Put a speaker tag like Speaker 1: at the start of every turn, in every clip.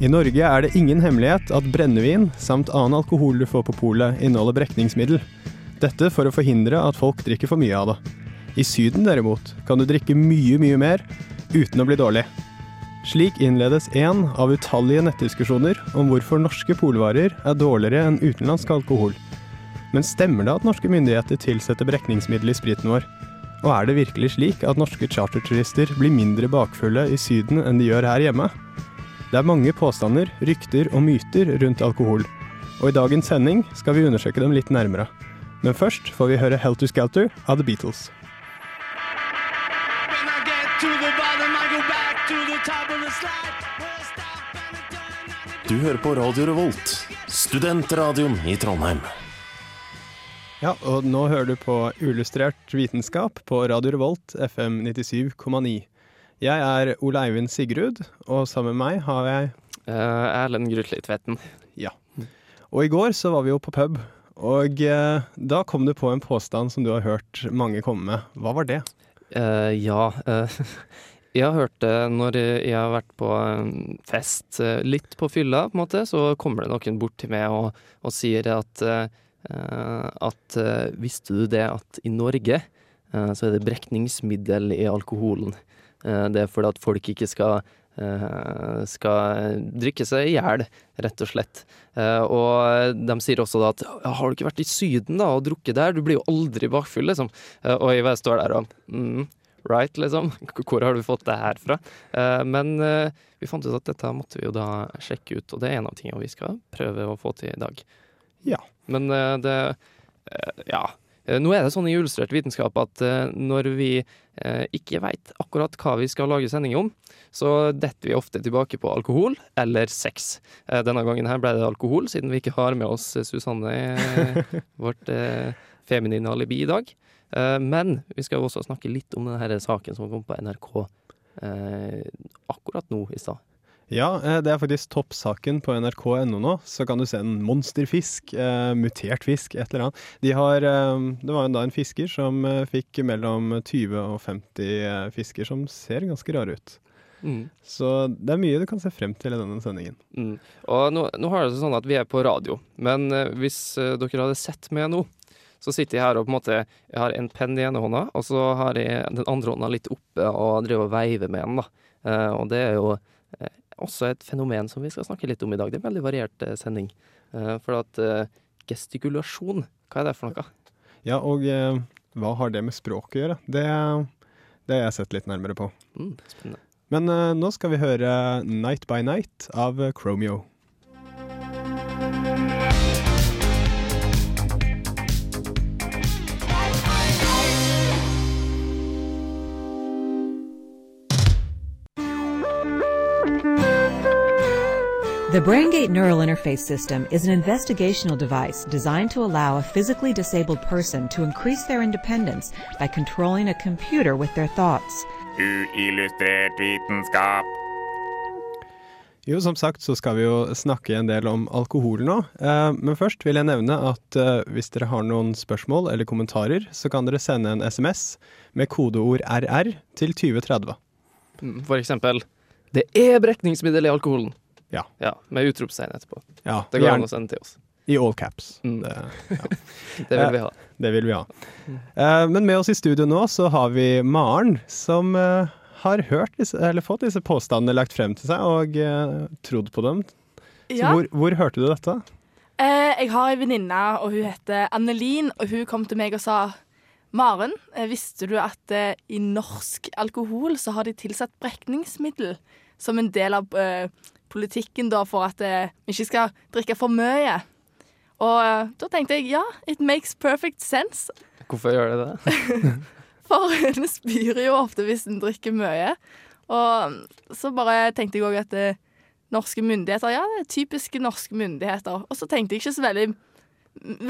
Speaker 1: I Norge er det ingen hemmelighet at brennevin samt annen alkohol du får på polet, inneholder brekningsmiddel. Dette for å forhindre at folk drikker for mye av det. I Syden derimot kan du drikke mye, mye mer uten å bli dårlig. Slik innledes én av utallige nettdiskusjoner om hvorfor norske polvarer er dårligere enn utenlandsk alkohol. Men stemmer det at norske myndigheter tilsetter brekningsmiddel i spriten vår? Og er det virkelig slik at norske charterturister blir mindre bakfulle i Syden enn de gjør her hjemme? Det er mange påstander, rykter og myter rundt alkohol. Og i dagens sending skal vi undersøke dem litt nærmere. Men først får vi høre Helter Skelter av The Beatles.
Speaker 2: Du hører på Radio Revolt, studentradioen i Trondheim.
Speaker 1: Ja, og nå hører du på Illustrert vitenskap på Radio Revolt FM 97,9. Jeg er Ole Eivind Sigrud, og sammen med meg har jeg
Speaker 3: Uh, Erlend Grutli Tvetten.
Speaker 1: Ja. Og i går så var vi jo på pub, og uh, da kom du på en påstand som du har hørt mange komme med. Hva var det?
Speaker 3: Uh, ja, jeg har hørt det når jeg har vært på fest, litt på fylla, på en måte, så kommer det noen bort til meg og, og sier at at visste du det at i Norge så er det brekningsmiddel i alkoholen. Eh, det er fordi at folk ikke skal eh, skal drikke seg i hjel, rett og slett. Eh, og de sier også da at har du ikke vært i Syden da og drukket der, du blir jo aldri bakfull, liksom. Og jeg står der og mm, Right, liksom. Hvor har du fått det her fra? Men vi fant ut at dette måtte vi jo da sjekke ut, og det er en av tingene vi skal prøve å få til i dag.
Speaker 1: Ja.
Speaker 3: Men det Ja. Eh, Nå er det sånn i illustrert vitenskap at eh, når vi eh, ikke veit akkurat hva vi skal lage sending om, så detter vi ofte tilbake på alkohol eller sex. Denne gangen her ble det alkohol, siden vi ikke har med oss Susanne, vårt feminine alibi i dag. Men vi skal også snakke litt om denne saken som kom på NRK akkurat nå i stad.
Speaker 1: Ja, eh, det er faktisk toppsaken på nrk.no nå. Så kan du se en monsterfisk, eh, mutert fisk, et eller annet. De har, eh, det var da en fisker som fikk mellom 20 og 50 eh, fisker som ser ganske rare ut.
Speaker 3: Mm.
Speaker 1: Så det er mye du kan se frem til i denne sendingen.
Speaker 3: Mm. Og nå, nå har det sånn at vi er på radio, men hvis dere hadde sett meg nå, så sitter jeg her og på en måte Jeg har en penn i ene hånda, og så har jeg den andre hånda litt oppe og driver og veiver med den, da. Eh, og det er jo også et fenomen som vi skal snakke litt om i dag. Det er en veldig variert eh, sending. Eh, for at eh, gestikulasjon, hva er det for noe?
Speaker 1: Ja, og hva har det med språk å gjøre? Det, det har jeg sett litt nærmere på.
Speaker 3: Mm, spennende.
Speaker 1: Men nå skal vi høre Night by Night av Chromeo.
Speaker 4: The BrainGate Neural Interface System is an investigational device designed to allow a physically disabled person to increase their independence by controlling a computer with their thoughts.
Speaker 5: Uillustrert vitenskap.
Speaker 1: Jo, som sagt så skal vi jo snakke en del om alkohol nå. Eh, men først vil jeg nevne at eh, hvis dere har noen spørsmål eller kommentarer, så kan dere sende en SMS med kodeord RR til 2030.
Speaker 3: Mm, For eksempel Det er brekningsmiddel i alkoholen!
Speaker 1: Ja.
Speaker 3: ja med utropstegn etterpå.
Speaker 1: Ja,
Speaker 3: Det går an å sende til oss.
Speaker 1: i all caps.
Speaker 3: Mm.
Speaker 1: Det,
Speaker 3: Det vil vi ha.
Speaker 1: det vil vi ha. Eh, men med oss i studio nå så har vi Maren, som eh, har hørt disse, eller fått disse påstandene lagt frem til seg og eh, trodd på dem. Så
Speaker 6: Ja.
Speaker 1: hvor, hvor hørte du dette?
Speaker 6: Eh, jeg har ei venninne, og hun heter Annelin, og hun kom til meg og sa Maren, eh, visste du at eh, i norsk alkohol så har de tilsatt brekningsmiddel som en del av eh, politikken da for at eh, vi ikke skal drikke for mye? Og eh, da tenkte jeg ja, it makes perfect sense.
Speaker 3: Hvorfor gjør det det?
Speaker 6: For en spyr jo ofte hvis en drikker mye. Og så bare tenkte jeg òg at det, norske myndigheter Ja, det er typiske norske myndigheter. Og så tenkte jeg ikke så veldig,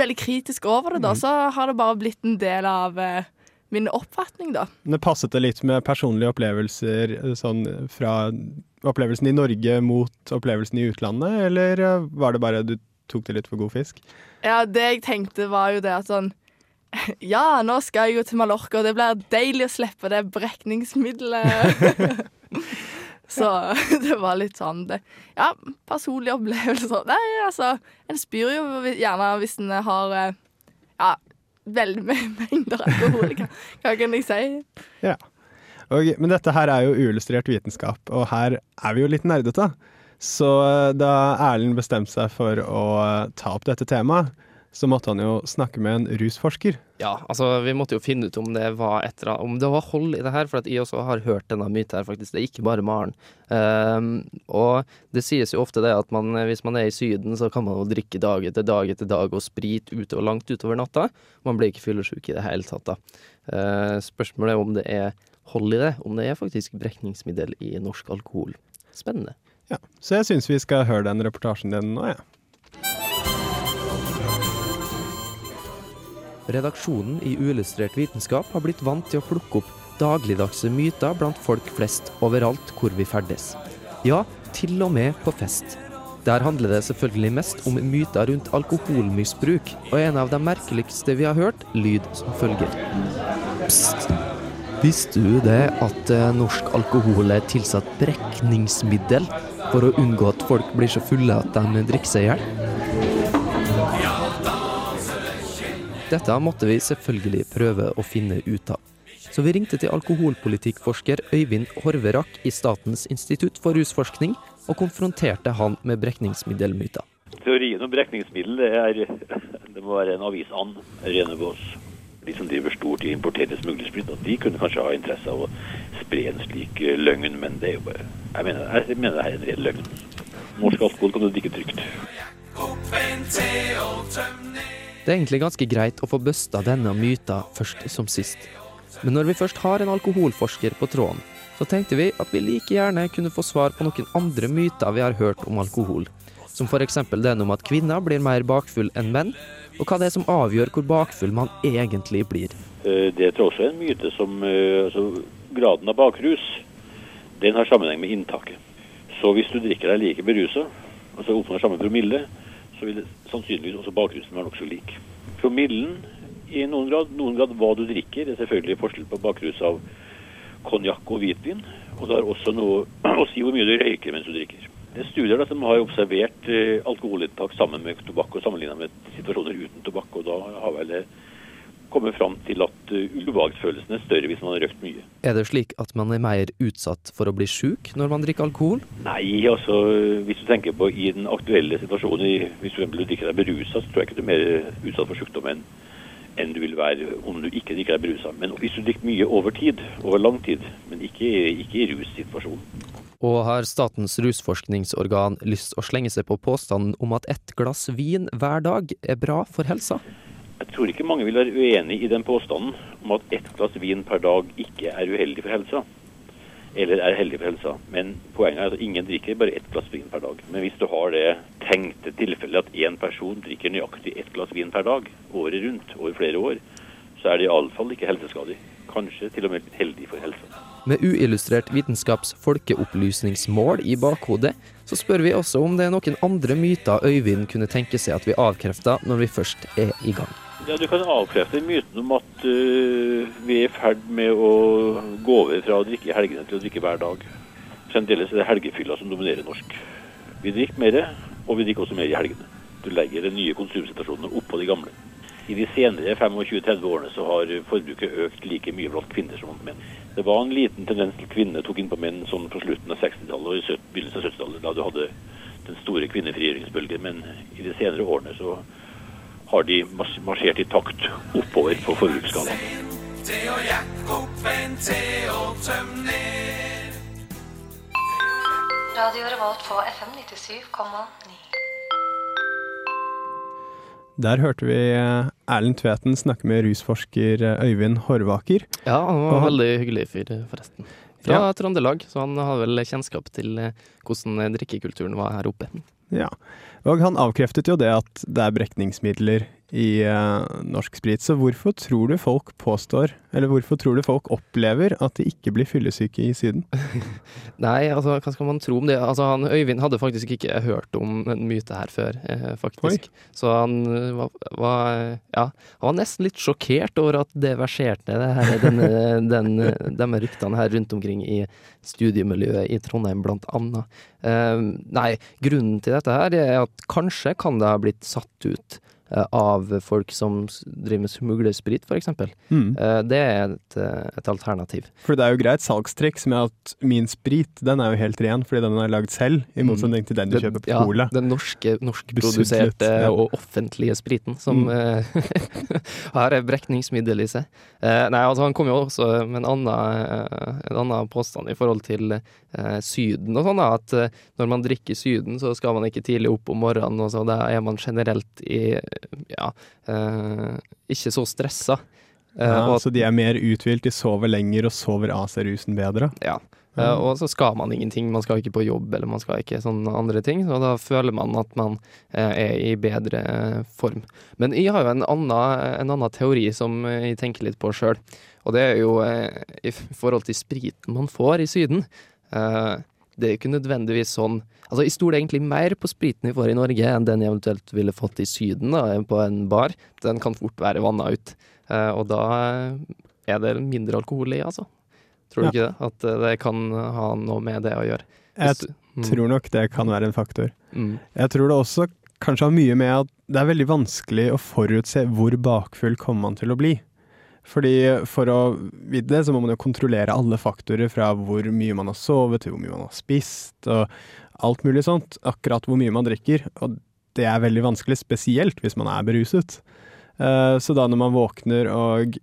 Speaker 6: veldig kritisk over det, da. Så har det bare blitt en del av eh, min oppfatning, da.
Speaker 1: Det passet det litt med personlige opplevelser eh, sånn fra opplevelsen i Norge mot opplevelsen i utlandet, eller eh, var det bare du tok det litt for god fisk?
Speaker 6: Ja, det jeg tenkte var jo det at sånn Ja, nå skal jeg jo til Mallorca, og det blir deilig å slippe det brekningsmiddelet. Så det var litt sånn det. Ja, personlige opplevelser. Nei, altså En spyr jo gjerne hvis en har eh, ja, veldig mye mengder alkohol. Hva, hva kan jeg si?
Speaker 1: Ja. Og, men dette her er jo uillustrert vitenskap, og her er vi jo litt nerdete. Så eh, da Erlend bestemte seg for å eh, ta opp dette temaet, så måtte han jo snakke med en rusforsker.
Speaker 3: Ja, altså vi måtte jo finne ut om det var et om det var hold i det her, for at jeg også har hørt denne myten her, faktisk. Det er ikke bare Maren. Um, og det sies jo ofte det at man, hvis man er i Syden, så kan man jo drikke dag etter dag etter dag og sprit utover langt utover natta. Man blir ikke fyllesyk i det hele tatt, da. Uh, spørsmålet er om det er hold i det, om det er faktisk brekningsmiddel i norsk alkohol. Spennende.
Speaker 1: Ja, Så jeg syns vi skal høre den reportasjen din nå, jeg. Ja.
Speaker 3: Redaksjonen i Uillustrert vitenskap har blitt vant til å plukke opp dagligdagse myter blant folk flest overalt hvor vi ferdes. Ja, til og med på fest. Der handler det selvfølgelig mest om myter rundt alkoholmisbruk, og en av de merkeligste vi har hørt, lyd som følger. Pst! Visste du det at eh, norsk alkohol er tilsatt brekningsmiddel for å unngå at folk blir så fulle at de drikker seg i hjel? Dette måtte vi selvfølgelig prøve å finne ut av. Så vi ringte til alkoholpolitikkforsker Øyvind Horverak i Statens institutt for rusforskning, og konfronterte han med brekningsmiddelmyter.
Speaker 7: Teorien om brekningsmiddel er, det må være en avisand, Renebås. De som driver stort i importerte smuglersprit, de kunne kanskje ha interesse av å spre en slik eh, løgn, men det er jo bare Jeg mener, jeg mener det er en ren løgn. Norsk alkohol kan du drikke trygt.
Speaker 3: Det er egentlig ganske greit å få busta denne myta først som sist. Men når vi først har en alkoholforsker på tråden, så tenkte vi at vi like gjerne kunne få svar på noen andre myter vi har hørt om alkohol. Som f.eks. den om at kvinner blir mer bakfull enn menn, og hva det er som avgjør hvor bakfull man egentlig blir.
Speaker 7: Eh, Det er jeg også en myte som eh, altså, Graden av bakrus den har sammenheng med inntaket. Så hvis du drikker deg like berusa, altså oppnår samme promille, så vil sannsynligvis også bakrusen være nokså lik. Promillen i noen grad, noen grad hva du drikker, er selvfølgelig forskjell på bakrus av konjakk og hvitvin. Og det har også noe å si hvor mye du røyker mens du drikker. Det er studier da, som har observert eh, alkoholinntak sammen med tobakk og sammenlignet med situasjoner uten tobakk. Og da har vel det kommet fram til at uh, ubehagsfølelsen er større hvis man har røkt mye.
Speaker 3: Er det slik at man er mer utsatt for å bli sjuk når man drikker alkohol?
Speaker 7: Nei, altså hvis du tenker på i den aktuelle situasjonen, i- hvis du drikker deg berusa, så tror jeg ikke du er mer utsatt for sykdom enn enn du vil være om du ikke drikker deg berusa. Men hvis du drikker mye over tid, over lang tid, men ikke, ikke i russituasjonen.
Speaker 3: Og har Statens rusforskningsorgan lyst å slenge seg på påstanden om at ett glass vin hver dag er bra for helsa?
Speaker 7: Jeg tror ikke mange vil være uenig i den påstanden om at ett glass vin per dag ikke er uheldig for helsa. Eller er heldig for helsa. Men poenget er at ingen drikker bare ett glass vin per dag. Men hvis du har det tenkte tilfellet at én person drikker nøyaktig ett glass vin per dag året rundt over flere år, så er det iallfall ikke helseskadelig. Kanskje til og med heldig for helsa.
Speaker 3: Med uillustrert vitenskaps folkeopplysningsmål i bakhodet, så spør vi også om det er noen andre myter Øyvind kunne tenke seg at vi avkrefter når vi først er i gang.
Speaker 7: Ja, Du kan avkrefte myten om at uh, vi er i ferd med å gå over fra å drikke i helgene til å drikke hver dag. Fremdeles er det helgefylla som dominerer norsk. Vi drikker mer, og vi drikker også mer i helgene. Du legger de nye konsumsituasjonene oppå de gamle. I de senere 25-30 årene så har forbruket økt like mye blant kvinner som blant menn. Det var en liten tendens til kvinner tok inn på menn sånn på slutten av 60-tallet og i begynnelsen av 70-tallet, da du hadde den store kvinnefrigjøringsbølgen. Men i de senere årene så har de mars- marsjert i takt oppover på forbruksskalaen.
Speaker 8: Radio Revolt på FM 97,9.
Speaker 1: Der hørte vi eh, Erlend Tveten snakke med rusforsker eh, Øyvind Horvaker.
Speaker 3: Ja, han var
Speaker 1: en
Speaker 3: veldig hyggelig fyr, forresten. Fra
Speaker 1: Ja.
Speaker 3: Trøndelag, så han har vel kjennskap til eh, hvordan drikkekulturen var her oppe.
Speaker 1: Ja. Og han avkreftet jo det at det er brekningsmidler i uh, norsk sprit. Så hvorfor tror du folk påstår, eller hvorfor tror du folk opplever at de ikke blir fyllesyke i Syden?
Speaker 3: Nei, altså, hva skal man tro om det? Altså, han, Øyvind hadde faktisk ikke hørt om en myte her før, eh, faktisk. Så han eh, var, var Ja, han var nesten litt sjokkert over at det verserte, det her, denne, den, de ryktene her rundt omkring i studiemiljøet i Trondheim, blant annet. Eh, nei, grunnen til dette her er at kanskje kan det ha blitt satt ut eh, av folk som driver med smuglersprit, eksempel.
Speaker 1: Mm.
Speaker 3: Eh, det er et, eh, et alternativ.
Speaker 1: For det er jo greit salgstriks med at min sprit, den er jo helt ren fordi den er lagd selv, i motsetning til den du kjøper på
Speaker 3: ja. Den norske, norskproduserte
Speaker 1: ja.
Speaker 3: og offentlige spriten som
Speaker 1: Mm.
Speaker 3: eh, har brekningsmiddel i seg. Eh, nei, altså han kom jo også med en annen, eh, en annen påstand i forhold til eh, Syden og sånn, at eh, når man drikker Syden, så skal man ikke tidlig opp om morgenen, og så da er man generelt i ja, eh, ikke så stressa. Eh,
Speaker 1: Ja,
Speaker 3: og
Speaker 1: så de er mer uthvilt, de sover lenger og sover av seg rusen bedre.
Speaker 3: Ja. Eh, og så skal man ingenting, man skal ikke på jobb eller man skal ikke sånne andre ting. Så da føler man at man er i bedre form. Men jeg har jo en annen, en annen teori som jeg tenker litt på sjøl. Og det er jo i forhold til spriten man får i Syden. Det er jo ikke nødvendigvis sånn Altså, jeg stoler egentlig mer på spriten vi får i Norge enn den jeg eventuelt ville fått i Syden, da, på en bar. Den kan fort være vanna ut. Eh, og da er det mindre alkohol i, altså. Tror du
Speaker 1: Ja.
Speaker 3: ikke det? At eh, det kan ha noe med det å gjøre.
Speaker 1: Jeg
Speaker 3: Hvis- mm.
Speaker 1: tror nok det kan være en faktor.
Speaker 3: Mm.
Speaker 1: Jeg tror det også kanskje har mye med at det er veldig vanskelig å forutse hvor bakfull kommer man til å bli. Fordi for å vite det, så må man jo kontrollere alle faktorer fra hvor mye man har sovet, til hvor mye man har spist, og alt mulig sånt. Akkurat hvor mye man drikker. Og det er veldig vanskelig, spesielt hvis man er beruset. Eh, Så da når man våkner og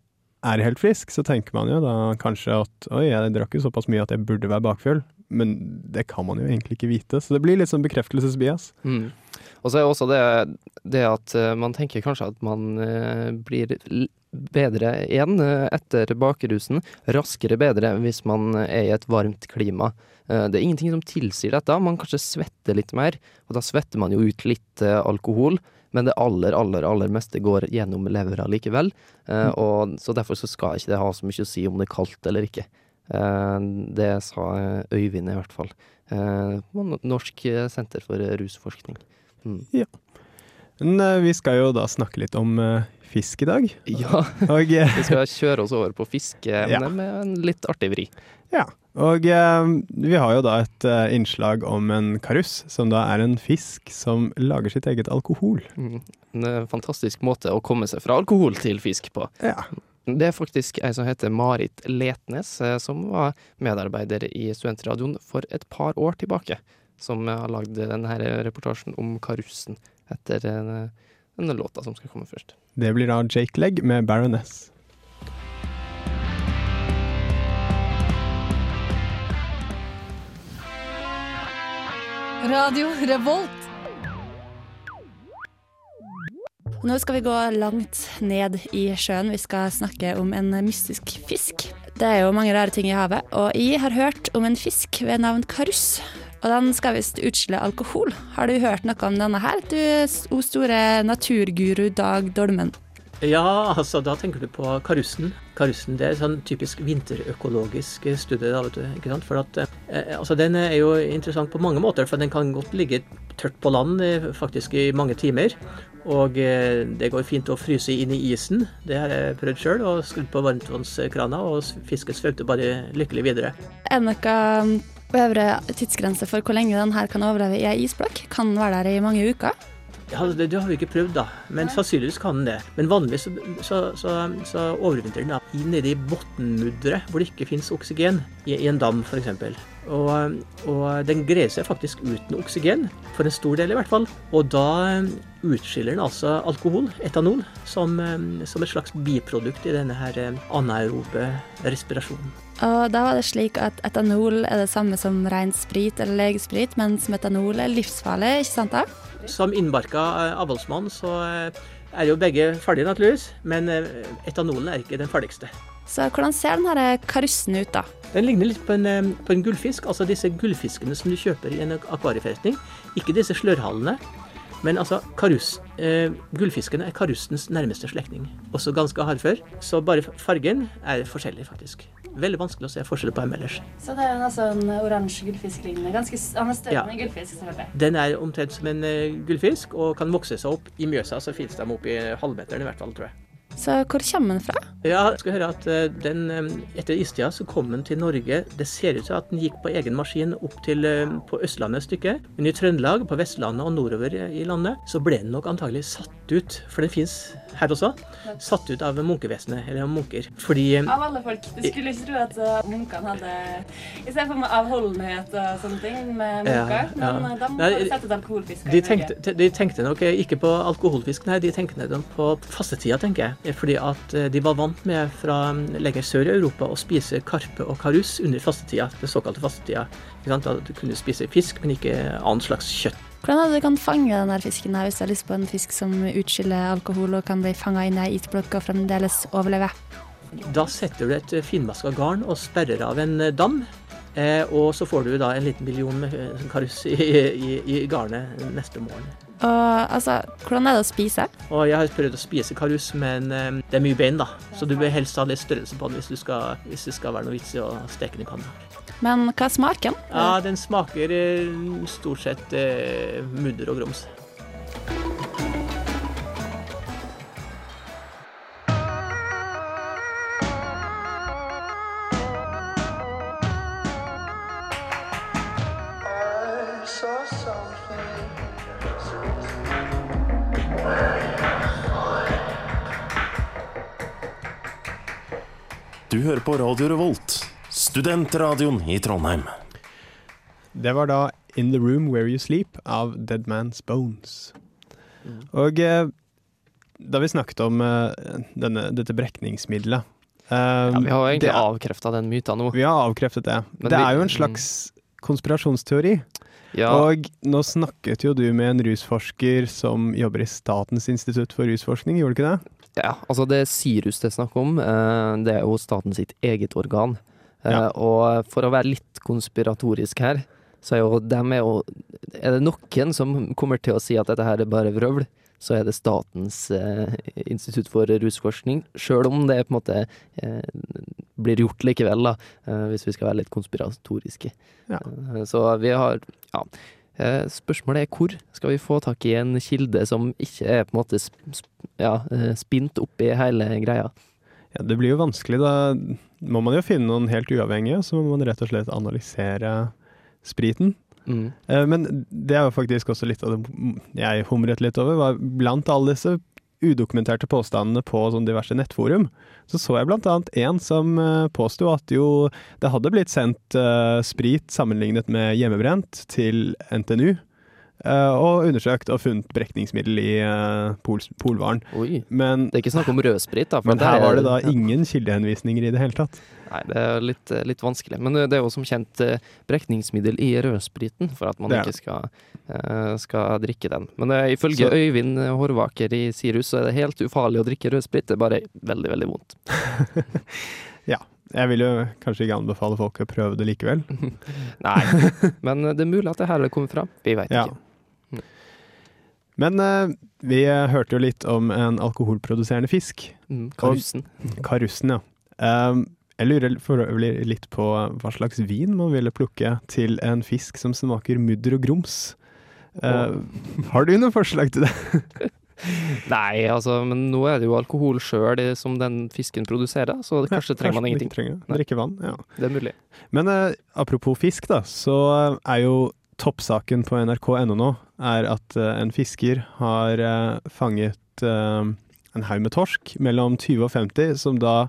Speaker 1: er helt frisk, så tenker man jo da kanskje at oi, jeg drakk jo såpass mye at jeg burde være bakfull. Men det kan man jo egentlig ikke vite. Så det blir litt sånn bekreftelsesbias.
Speaker 3: Mm. Og så er også det, det at eh, man tenker kanskje at man eh, blir bedre igjen eh, etter bakrusen. Raskere bedre hvis man er i et varmt klima. Eh, Det er ingenting som tilsier dette. Man kanskje svetter litt mer, og da svetter man jo ut litt eh, alkohol. Men det aller, aller, aller meste går gjennom levra likevel. Eh, og så derfor så skal ikke det ha så mye å si om det er kaldt eller ikke. Det sa Øyvind i hvert fall. Norsk senter for rusforskning. Mm.
Speaker 1: Men eh, vi skal jo da snakke litt om fisk i dag.
Speaker 3: Ja,
Speaker 1: Og, eh,
Speaker 3: vi skal kjøre oss over på fiskeemnet
Speaker 1: Ja.
Speaker 3: med en litt artig vri.
Speaker 1: ja. og eh, vi har jo da et eh, innslag om en karuss, som da er en fisk som lager sitt eget alkohol.
Speaker 3: Mm. En fantastisk måte å komme seg fra alkohol til fisk på.
Speaker 1: Ja.
Speaker 3: Det er faktisk ei som heter Marit Letnes, som var medarbeider i Studentradioen for et par år tilbake. Som har lagd denne reportasjen om karussen etter eh, denne låta som skal komme først.
Speaker 1: Det blir da Jake Legg med Baroness.
Speaker 8: Radio Revolt. Nå skal vi gå langt ned i sjøen. Vi skal snakke om en mystisk fisk. Det er jo mange rare ting i havet, og jeg har hørt om en fisk ved navn karuss. Og den skal visst utskille alkohol. Har du hørt noe om denne her, du o store naturguru Dag Dolmen?
Speaker 9: Ja, altså da tenker du på karussen. Karussen det er sånn typisk vinterøkologisk studie. da, vet du, ikke sant? For at, eh, altså Den er jo interessant på mange måter, for den kan godt ligge tørt på land eh, faktisk i mange timer. Og eh, det går fint å fryse inn i isen. Det har jeg prøvd sjøl, og skrudd på varmtvannskrana, og fisken svømte bare lykkelig videre.
Speaker 8: Er det noe øvre tidsgrense for hvor lenge den her kan overleve i ei isblokk? Kan være der i mange uker?
Speaker 9: Ja, det, det har vi ikke prøvd, da. Men sannsynligvis kan den det. Men vanligvis så, så, så, så overvintrer den da nede i bunnmudderet, hvor det ikke finnes oksygen, i, i en dam f.eks. Og, og den greier seg faktisk uten oksygen, for en stor del i hvert fall. Og da eh, utskiller den altså alkohol, etanol, som, eh, som et slags biprodukt i denne her eh, anaerobe respirasjonen.
Speaker 8: Og da var det slik at etanol er det samme som ren sprit eller legesprit, mens metanol er livsfarlig, ikke sant da?
Speaker 9: Som innbarka eh, avholdsmann så eh, er jo begge ferdige, naturligvis, men eh, etanolen er ikke den farligste.
Speaker 8: Så hvordan ser den her karussen ut, da?
Speaker 9: Den ligner litt på en, på en gullfisk, altså disse gullfiskene som du kjøper i en akvarieforretning. Ikke disse slørhalene, men altså karus, Eh, gullfisken er karussens nærmeste slektning. Også ganske hardfør, så bare fargen er forskjellig, faktisk. Veldig vanskelig å se forskjell på dem ellers.
Speaker 8: Så det er altså en oransje gullfisklignende. Ganske, han er større
Speaker 9: Ja.
Speaker 8: enn en gullfisk, selvfølgelig.
Speaker 9: Den er omtrent som en eh, gullfisk og kan vokse seg opp. I Mjøsa så finnes de opp i halvmeteren i hvert fall, tror jeg.
Speaker 8: Så hvor kommer den fra?
Speaker 9: Ja, jeg skal høre at eh, den, eh, Etter istida så kom den til Norge. Det ser ut til at den gikk på egen maskin opp til på Østlandet et stykke. Men i Trøndelag, på Vestlandet og nordover i landet så ble den nok antagelig satt ut, for den fins her også, satt ut av munkevesenet, eller munker. Fordi eh,
Speaker 8: Av alle folk. Du skulle ikke tro at uh, munkene hadde I stedet for med avholdenhet og sånne ting med
Speaker 9: Ja,
Speaker 8: munker.
Speaker 9: ja.
Speaker 8: Men uh, de har sett ut alkoholfisk.
Speaker 9: de tenkte, de tenkte nok eh, ikke på alkoholfisk, nei, de tenkte nok på fastetida, tenker jeg. Fordi at eh, de var vant med fra mm, lenger sør i Europa å spise karpe og karus under fastetida, den såkalte fastetida. Da du kunne spise fisk, men ikke annet slags kjøtt.
Speaker 8: Hvordan er det du kan fange den fisken her, hvis du har lyst på en fisk som utskiller alkohol og kan bli fanga inn i isblokk og fremdeles overleve?
Speaker 9: Da setter du et finmaska garn og sperrer av en eh, dam. Eh, og så får du da en liten million med eh, karus i, i, i garnet neste morgen.
Speaker 8: Og altså, hvordan er det å spise?
Speaker 9: Og jeg har prøvd å spise karus, men det er mye bein, da. Så du bør helst ha litt størrelse på den hvis, du skal, hvis det skal være noe vits i å steke den i panna.
Speaker 8: Men hva er smaken?
Speaker 9: Ja, den smaker eh, stort sett eh, mudder og grums.
Speaker 2: Du hører på Radio Revolt, studentradioen i Trondheim.
Speaker 1: Det var da In the Room Where You Sleep av Dead Man's Bones. Og eh, da vi snakket om eh, denne, dette brekningsmiddelet eh,
Speaker 3: Ja, vi har jo egentlig avkrefta den myten nå.
Speaker 1: Vi har avkreftet det.
Speaker 3: Men
Speaker 1: det
Speaker 3: vi-
Speaker 1: er jo en slags konspirasjonsteori.
Speaker 3: Ja.
Speaker 1: Og nå snakket jo du med en rusforsker som jobber i Statens institutt for rusforskning, gjorde du ikke det?
Speaker 3: Ja, altså det er Sirus det er snakk om. eh, Det er jo statens sitt eget organ. Eh,
Speaker 1: Ja.
Speaker 3: Og for å være litt konspiratorisk her, så er jo dem er jo Er det noen som kommer til å si at dette her er bare vrøvl, så er det Statens eh, institutt for rusforskning. Sjøl om det på en måte eh, blir gjort likevel, da, eh, hvis vi skal være litt konspiratoriske.
Speaker 1: Ja.
Speaker 3: Eh, så vi har Ja. Eh, Spørsmålet er hvor skal vi få tak i en kilde som ikke er på en måte sp ja, eh, spint opp i hele greia.
Speaker 1: Ja, det blir jo vanskelig. Da må man jo finne noen helt uavhengige, så må man rett og slett analysere spriten.
Speaker 3: Mm.
Speaker 1: Eh, Men det er jo faktisk også litt av det jeg humret litt over, var blant alle disse udokumenterte påstandene på sånn diverse nettforum, så så jeg blant annet en som eh, påsto at jo det hadde blitt sendt uh, sprit sammenlignet med hjemmebrent til NTNU, og undersøkt og funnet brekningsmiddel i eh, pol polvaren.
Speaker 3: Oi.
Speaker 1: Men,
Speaker 3: Det er ikke snakk om rødsprit, da.
Speaker 1: men
Speaker 3: det
Speaker 1: her
Speaker 3: er-
Speaker 1: var det da ingen kildehenvisninger i det hele tatt.
Speaker 3: Nei, det er litt, eh, litt vanskelig. Men det er jo som kjent eh, brekningsmiddel i rødspriten for at man ikke skal, eh, skal drikke den. Men eh, ifølge
Speaker 1: Så-
Speaker 3: Øyvind Hårvaker i Sirus så er det helt ufarlig å drikke rødsprit. Det er bare veldig, veldig vondt.
Speaker 1: Ja. Jeg vil jo kanskje ikke anbefale folk å prøve det likevel.
Speaker 3: Nei, men eh, det er mulig at det her har kommet fram. Vi veit
Speaker 1: Ja.
Speaker 3: ikke.
Speaker 1: Men uh, vi hørte jo litt om en alkoholproduserende fisk.
Speaker 3: Mm, karussen.
Speaker 1: Karussen, ja. Um, jeg lurer for øvrig litt på hva slags vin man ville plukke til en fisk som smaker mudder og grums. Uh, har du noen forslag til det?
Speaker 3: Nei, altså, men nå er det jo alkohol sjøl som den fisken produserer, så kanskje trenger man ingenting.
Speaker 1: trenger Drikke vann, ja.
Speaker 3: Det er mulig.
Speaker 1: Men eh, apropos fisk, da, så er jo toppsaken på nrk.no nå er at eh, en fisker har eh, fanget eh, en haug med torsk mellom 20 og 50, som da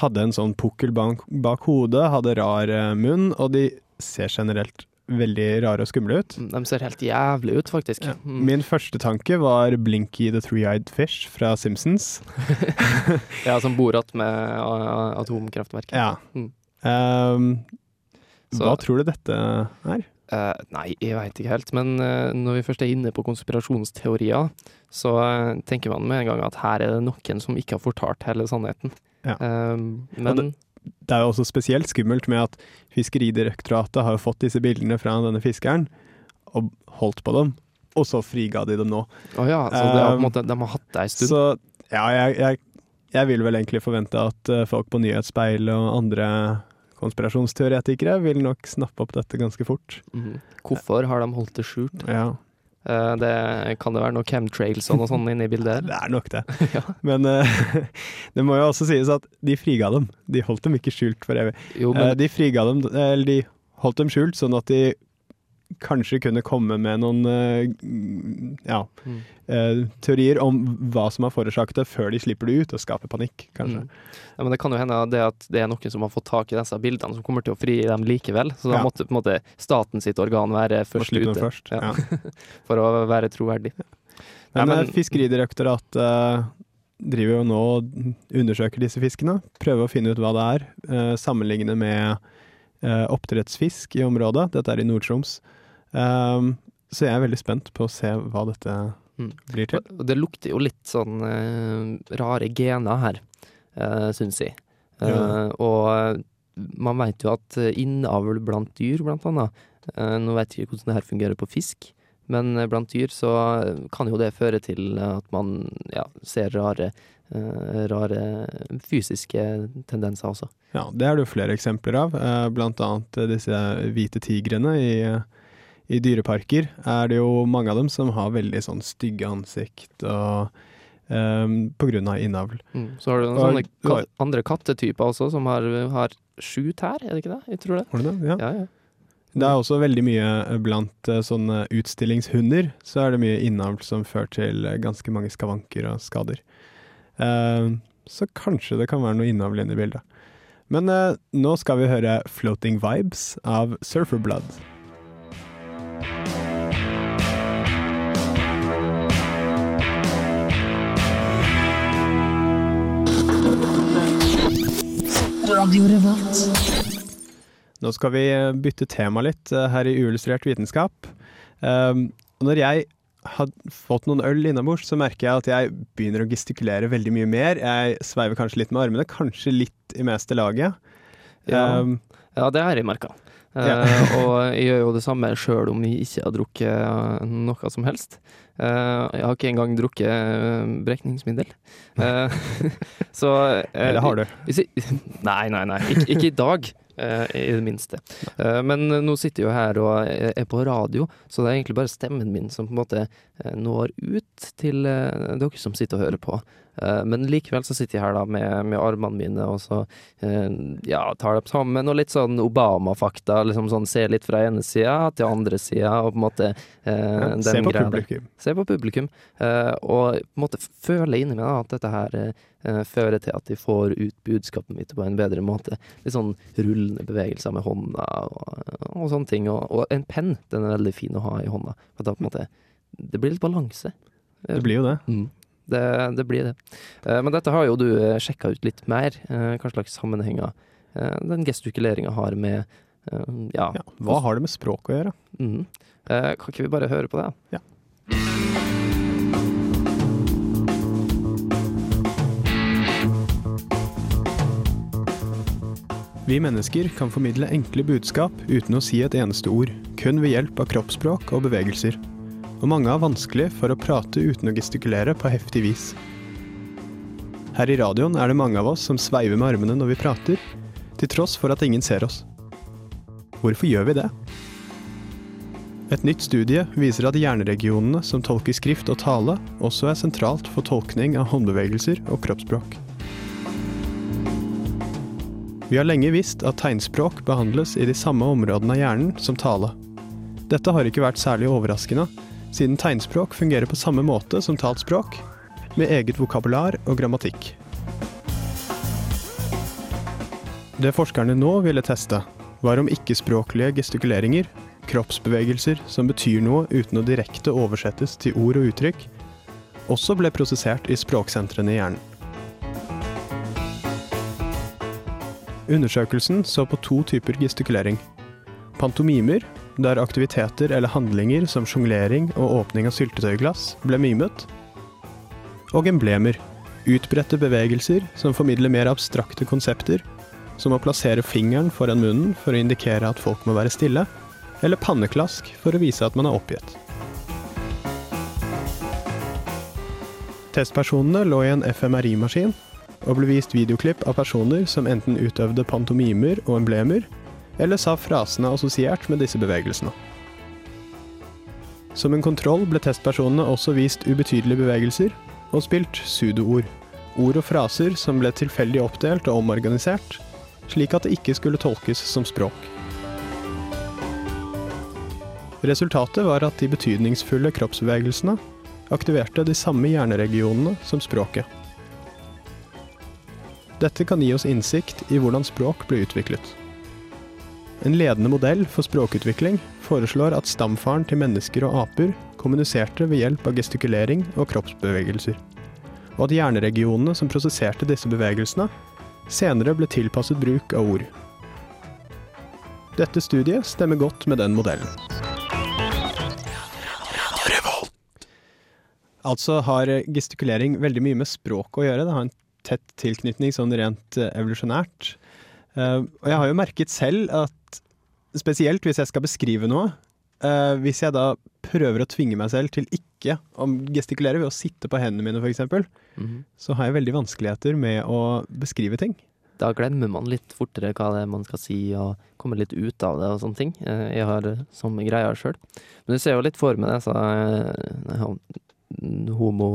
Speaker 1: hadde en sånn pukkel bak, bak hodet, hadde rar munn, og de ser generelt veldig rare og skumle ut.
Speaker 3: De ser helt jævlig ut, faktisk. Ja.
Speaker 1: Min første tanke var Blinky the Three-Eyed Fish fra Simpsons.
Speaker 3: Ja, som bor att med atomkraftverket.
Speaker 1: Ja.
Speaker 3: Mm.
Speaker 1: Um, hva tror du dette er?
Speaker 3: Eh, nei, jeg veit ikke helt. Men uh, når vi først er inne på konspirasjonsteorier, så uh, tenker man med en gang at her er det noen som ikke har fortalt hele sannheten.
Speaker 1: Ja.
Speaker 3: Men
Speaker 1: det, det er jo også spesielt skummelt med at Fiskeridirektoratet har fått disse bildene fra denne fiskeren, og holdt på dem, og så friga de dem nå.
Speaker 3: Å ja, så det er måte, de har hatt det ei stund.
Speaker 1: Så ja, jeg, jeg, jeg vil vel egentlig forvente at folk på Nyhetsspeilet og andre konspirasjonsteoretikere vil nok snappe opp dette ganske fort.
Speaker 3: Mm. Hvorfor har de holdt det skjult?
Speaker 1: Ja,
Speaker 3: Eh, det, kan det være noe chemtrails og noe sånt inne i bildet?
Speaker 1: det er nok det.
Speaker 3: ja.
Speaker 1: Men uh, det må jo også sies at de friga dem. De holdt dem ikke skjult for evig.
Speaker 3: Jo,
Speaker 1: Eh,
Speaker 3: men
Speaker 1: de friga dem, eller de holdt dem skjult sånn at de kanskje kunne komme med noen eh, ja,
Speaker 3: Mm.
Speaker 1: teorier om hva som har forårsaket det, før de slipper det ut og skaper panikk, kanskje.
Speaker 3: Mm. Ja, men det kan jo hende det at det er noen som har fått tak i disse bildene, som kommer til å fri dem likevel. Så da
Speaker 1: Ja.
Speaker 3: måtte på en måte staten sitt organ være først ute.
Speaker 1: først.
Speaker 3: Ja. For å være troverdig.
Speaker 1: Men,
Speaker 3: men-
Speaker 1: Fiskeridirektoratet eh, driver jo nå og undersøker disse fiskene. Prøver å finne ut hva det er. Sammenligne med oppdrettsfisk i området. Dette er i Nord-Troms. Um, så jeg er veldig spent på å se hva dette
Speaker 3: Mm.
Speaker 1: blir til.
Speaker 3: Det lukter jo litt sånn uh, rare gener her, uh, syns jeg. Uh,
Speaker 1: Ja.
Speaker 3: Og man vet jo at eh, innavl blant dyr, blant annet uh, Nå vet jeg ikke hvordan det her fungerer på fisk, men eh, blant dyr så eh, kan jo det føre til at man ja, ser rare, eh, rare fysiske tendenser også.
Speaker 1: Ja, det er det jo flere eksempler av. eh, Blant annet eh, disse hvite tigrene i, i dyreparker. Er det jo mange av dem som har veldig sånn stygge ansikt og um, på grunn av innavl.
Speaker 3: Mm. Så har du noen
Speaker 1: Og-
Speaker 3: sånne ka andre kattetyper også, som har, har sju tær, er det ikke det? Jeg tror det.
Speaker 1: Har du det? Ja.
Speaker 3: Ja, ja.
Speaker 1: Det er også veldig mye eh, blant eh, sånne utstillingshunder, så er det mye innavl som fører til eh, ganske mange skavanker og skader. Eh, så kanskje det kan være noe innavl inne i bildet. Men nå skal vi høre 'Floating Vibes' av Surfer Revolt. Nå skal vi eh, bytte tema litt eh, her i Uillustrert vitenskap. Um, når jeg har fått noen øl innabords, så merker jeg at jeg begynner å gestikulere veldig mye mer. Jeg sveiver kanskje litt med armene, kanskje litt i meste laget.
Speaker 3: Ja.
Speaker 1: Um,
Speaker 3: Ja, det har jeg merka.
Speaker 1: Ja.
Speaker 3: og jeg gjør jo det samme sjøl om jeg ikke har drukket eh, noe som helst. Eh, jeg har ikke engang drukket eh, brekningsmiddel. Eh, så
Speaker 1: eller har du?
Speaker 3: Nei, nei, nei. Ikke, ikke i dag. I det minste. Men nå sitter jeg jo her og er på radio, så det er egentlig bare stemmen min som på en måte når ut til dere som sitter og hører på. Men likevel så sitter jeg her da med, med armene mine og så ja, tar dem sammen og litt sånn Obama-fakta. Liksom sånn se litt fra ene sida til andre sida og på en måte eh,
Speaker 1: Ja,
Speaker 3: den
Speaker 1: se
Speaker 3: greia der.
Speaker 1: publikum.
Speaker 3: Se på publikum. eh, og på en måte føle inni meg at dette her eh, fører til at de får ut budskapet mitt på en bedre måte. Litt sånn rullende bevegelser med hånda og, og sånne ting. Og, og en penn, den er veldig fin å ha i hånda. For da på en måte Det blir litt balanse.
Speaker 1: Det blir jo det.
Speaker 3: Mm. Det, det blir det. Eh, men dette har jo du sjekka ut litt mer. hva slags sammenhenger den gestikuleringa har med ja,
Speaker 1: Ja, hva har det med språk å gjøre?
Speaker 3: Mm. Eh, kan ikke vi bare høre på det?
Speaker 1: Ja. Vi mennesker kan formidle enkle budskap uten å si et eneste ord, kun ved hjelp av kroppsspråk og bevegelser. Og mange har vanskelig for å prate uten å gestikulere på heftig vis. Her i radioen er det mange av oss som sveiver med armene når vi prater, til tross for at ingen ser oss. Hvorfor gjør vi det? Et nytt studie viser at hjerneregionene som tolker skrift og tale, også er sentralt for tolkning av håndbevegelser og kroppsspråk. Vi har lenge visst at tegnspråk behandles i de samme områdene av hjernen som tale. Dette har ikke vært særlig overraskende, siden tegnspråk fungerer på samme måte som talt språk, med eget vokabular og grammatikk. Det forskerne nå ville teste, var om ikke-språklige gestikuleringer, kroppsbevegelser som betyr noe uten å direkte oversettes til ord og uttrykk, også ble prosessert i språksentrene i hjernen. Undersøkelsen så på to typer gestikulering. Pantomimer, der aktiviteter eller handlinger som sjonglering og åpning av syltetøyglass ble mimet. Og emblemer, utbredte bevegelser som formidler mer abstrakte konsepter, som å plassere fingeren foran munnen for å indikere at folk må være stille, eller panneklask for å vise at man er oppgitt. Testpersonene lå i en FMRI-maskin og ble vist videoklipp av personer som enten utøvde pantomimer og emblemer, eller sa frasene assosiert med disse bevegelsene. Som en kontroll ble testpersonene også vist ubetydelige bevegelser og spilt sudoord, ord og fraser som ble tilfeldig oppdelt og omorganisert, slik at det ikke skulle tolkes som språk. Resultatet var at de betydningsfulle kroppsbevegelsene aktiverte de samme hjerneregionene som språket. Dette kan gi oss innsikt i hvordan språk ble utviklet. En ledende modell for språkutvikling foreslår at stamfaren til mennesker og aper kommuniserte ved hjelp av gestikulering og kroppsbevegelser, og at hjerneregionene som prosesserte disse bevegelsene, senere ble tilpasset bruk av ord. Dette studiet stemmer godt med den modellen. Altså har gestikulering veldig mye med språk å gjøre. Det har en tett tilknytning sånn rent eh, evolusjonært. Uh, og jeg har jo merket selv at spesielt hvis jeg skal beskrive noe, uh, hvis jeg da prøver å tvinge meg selv til ikke å gestikulere ved å sitte på hendene mine f.eks.,
Speaker 3: Mhm.
Speaker 1: så har jeg veldig vanskeligheter med å beskrive ting.
Speaker 3: Da glemmer man litt fortere hva det er man skal si, og kommer litt ut av det og sånne ting. Eh, Jeg har eh, samme greia sjøl. Men du ser jo litt for meg det, så eh, homo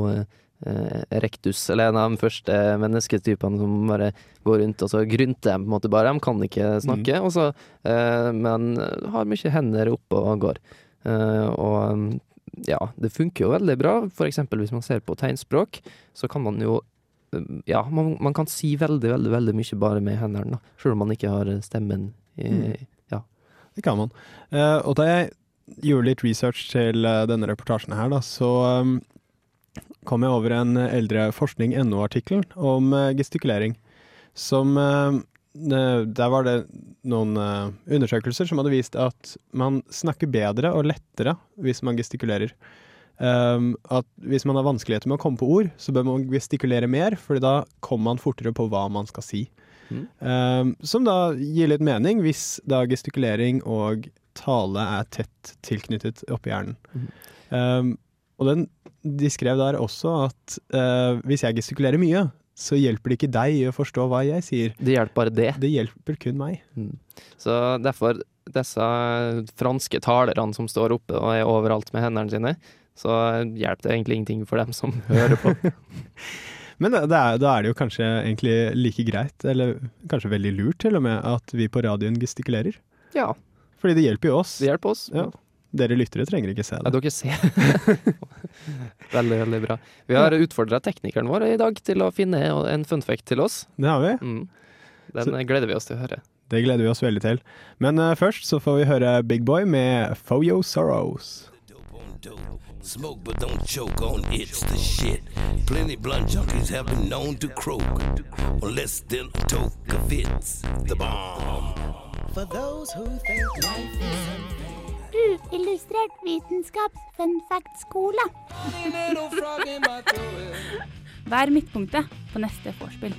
Speaker 3: eh, erectus, eller en av de første mennesketypene som bare går rundt og så grynter dem på en måte bare. De kan ikke snakke, og så, eh, men har mye hender oppe og går. Eh, og ja, det funker jo veldig bra. For eksempel hvis man ser på tegnspråk, så kan man jo ja, man, man kan si veldig, veldig veldig mye bare med hendene. Selv om man ikke har stemmen i
Speaker 1: Mm.
Speaker 3: Ja.
Speaker 1: Det kan man. Eh, og da jeg gjorde litt research til denne reportasjen her, da, så kom jeg over en eldre forskning.no-artikkel om eh, gestikulering. Som eh, eh, Der var det noen undersøkelser som hadde vist at man snakker bedre og lettere hvis man gestikulerer. At hvis man har vanskeligheter med å komme på ord, så bør man gestikulere mer, for da kommer man fortere på hva man skal si.
Speaker 3: Mm.
Speaker 1: Som da gir litt mening, hvis da gestikulering og tale er tett tilknyttet oppi hjernen.
Speaker 3: Mhm.
Speaker 1: Og den, de skrev der også at uh, hvis jeg gestikulerer mye, så hjelper det ikke deg å forstå hva jeg sier.
Speaker 3: Det hjelper bare det.
Speaker 1: Det hjelper kun meg.
Speaker 3: Mm. Så derfor, disse franske talerne som står oppe og er overalt med hendene sine, så hjelper det egentlig ingenting for dem som hører på.
Speaker 1: Men da, det er, da er det jo kanskje egentlig like greit, eller kanskje veldig lurt til og med, at vi på radioen gestikulerer.
Speaker 3: Ja,
Speaker 1: Fordi det hjelper jo oss.
Speaker 3: det hjelper oss.
Speaker 1: Ja. Dere lyttere trenger ikke se det.
Speaker 3: Ja, dere ser. veldig, veldig bra. Vi har utfordra teknikeren vår i dag til å finne en funfact til oss.
Speaker 1: Det har vi.
Speaker 3: Mm. Den gleder vi oss til å høre.
Speaker 1: Det gleder vi oss veldig til. Men uh, først så får vi høre Big Boy med Foyo Sorrows.
Speaker 10: Smoke but don't choke on it's the shit. Plenty blunt junkies have been known to croak unless they'll toke fits the bomb.
Speaker 11: For those who think life is
Speaker 12: Uillustrert vitenskaps fun fact-skole. Vær midtpunktet på neste vorspiel.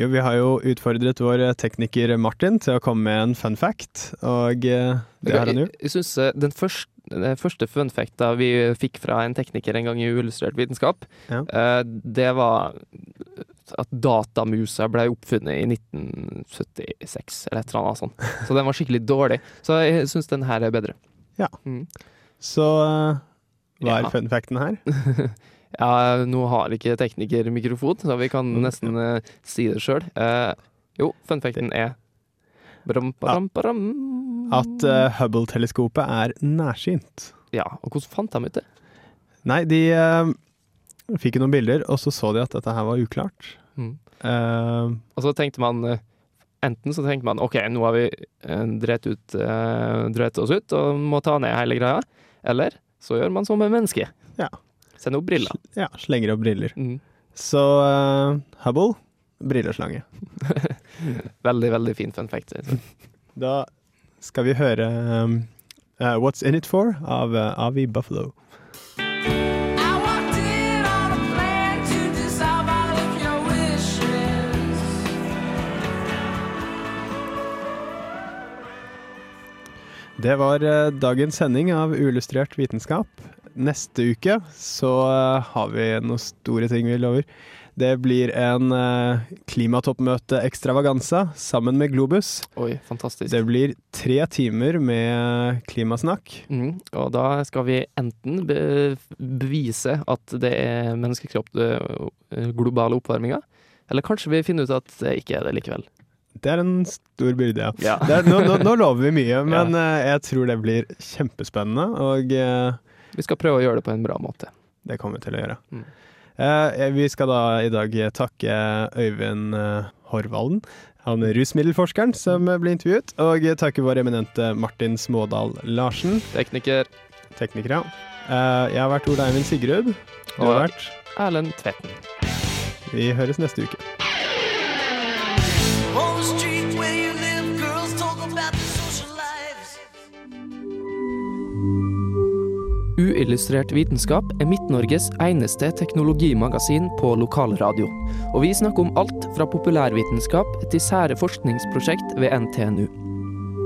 Speaker 1: Jo, vi har jo utfordret vår tekniker Martin til å komme med en fun fact, og eh, det har han
Speaker 3: Jeg, jeg synes eh, den første, den første fun facta vi fikk fra en tekniker en gang i Uillustrert vitenskap,
Speaker 1: Ja.
Speaker 3: eh, det var at datamusa ble oppfunnet i 1976, eller et eller annet sånt. Så den var skikkelig dårlig. Så jeg syns den her er bedre.
Speaker 1: Ja.
Speaker 3: Mm.
Speaker 1: Så eh, hva er
Speaker 3: Ja.
Speaker 1: fun facten her?
Speaker 3: Ja, nå har ikke tekniker mikrofon, så vi kan
Speaker 1: Mm,
Speaker 3: nesten uh, si det sjøl. jo, fun facten er bram, bram, bram.
Speaker 1: At uh, Hubble-teleskopet er nærsynt.
Speaker 3: Ja, og hvordan fant de ut det?
Speaker 1: Nei, de eh, fikk noen bilder, og så så de at dette her var uklart.
Speaker 3: Mm.
Speaker 1: Uh,
Speaker 3: Og så tenkte man eh, Enten så tenkte man OK, nå har vi dreit, ut, dreit oss ut og må ta ned hele greia. Eller så gjør man som med menneske.
Speaker 1: Ja.
Speaker 3: Sender opp briller.
Speaker 1: ja, slenger opp briller.
Speaker 3: Mm.
Speaker 1: Så uh, Hubble brilleslange.
Speaker 3: Veldig, veldig fin fun fact.
Speaker 1: Da skal vi høre um, uh, What's In It For av uh, Avi Buffalo. Det var uh, dagens sending av Uillustrert vitenskap. Neste uke så uh, har vi noen store ting vi lover. Det blir en uh, klimatoppmøte-ekstravaganza sammen med Globus.
Speaker 3: Oi, fantastisk.
Speaker 1: Det blir tre timer med klimasnakk.
Speaker 3: Mm, og da skal vi enten be bevise at det er menneskekropp eh, globale oppvarminga, eller kanskje vi finner ut at det ikke er det likevel.
Speaker 1: Det er en stor byrde, ja.
Speaker 3: Ja.
Speaker 1: Er, nå, nå, nå lover vi mye, men ja. jeg tror det blir kjempespennende. Og uh,
Speaker 3: Vi skal prøve å gjøre det på en bra måte.
Speaker 1: det kommer vi til å gjøre.
Speaker 3: Mm.
Speaker 1: Uh, vi skal da i dag takke Øyvind uh, Horvalden, han rusmiddelforskeren som ble intervjuet, og takke vår eminente Martin Smådal Larsen.
Speaker 3: Tekniker.
Speaker 1: Tekniker, ja. Eh, jeg har vært Ola Eivind Sigrud. Du har vært
Speaker 3: Erlend Tvetten.
Speaker 1: Vi høres neste uke.
Speaker 3: Uillustrert vitenskap er Midt-Norges eneste teknologimagasin på lokalradio. Og vi snakker om alt fra populærvitenskap til sære forskningsprosjekt ved NTNU.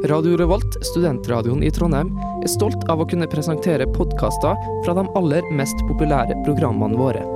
Speaker 3: Radio Revolt, studentradioen i Trondheim, er stolt av å kunne presentere podkaster fra de aller mest populære programmene våre.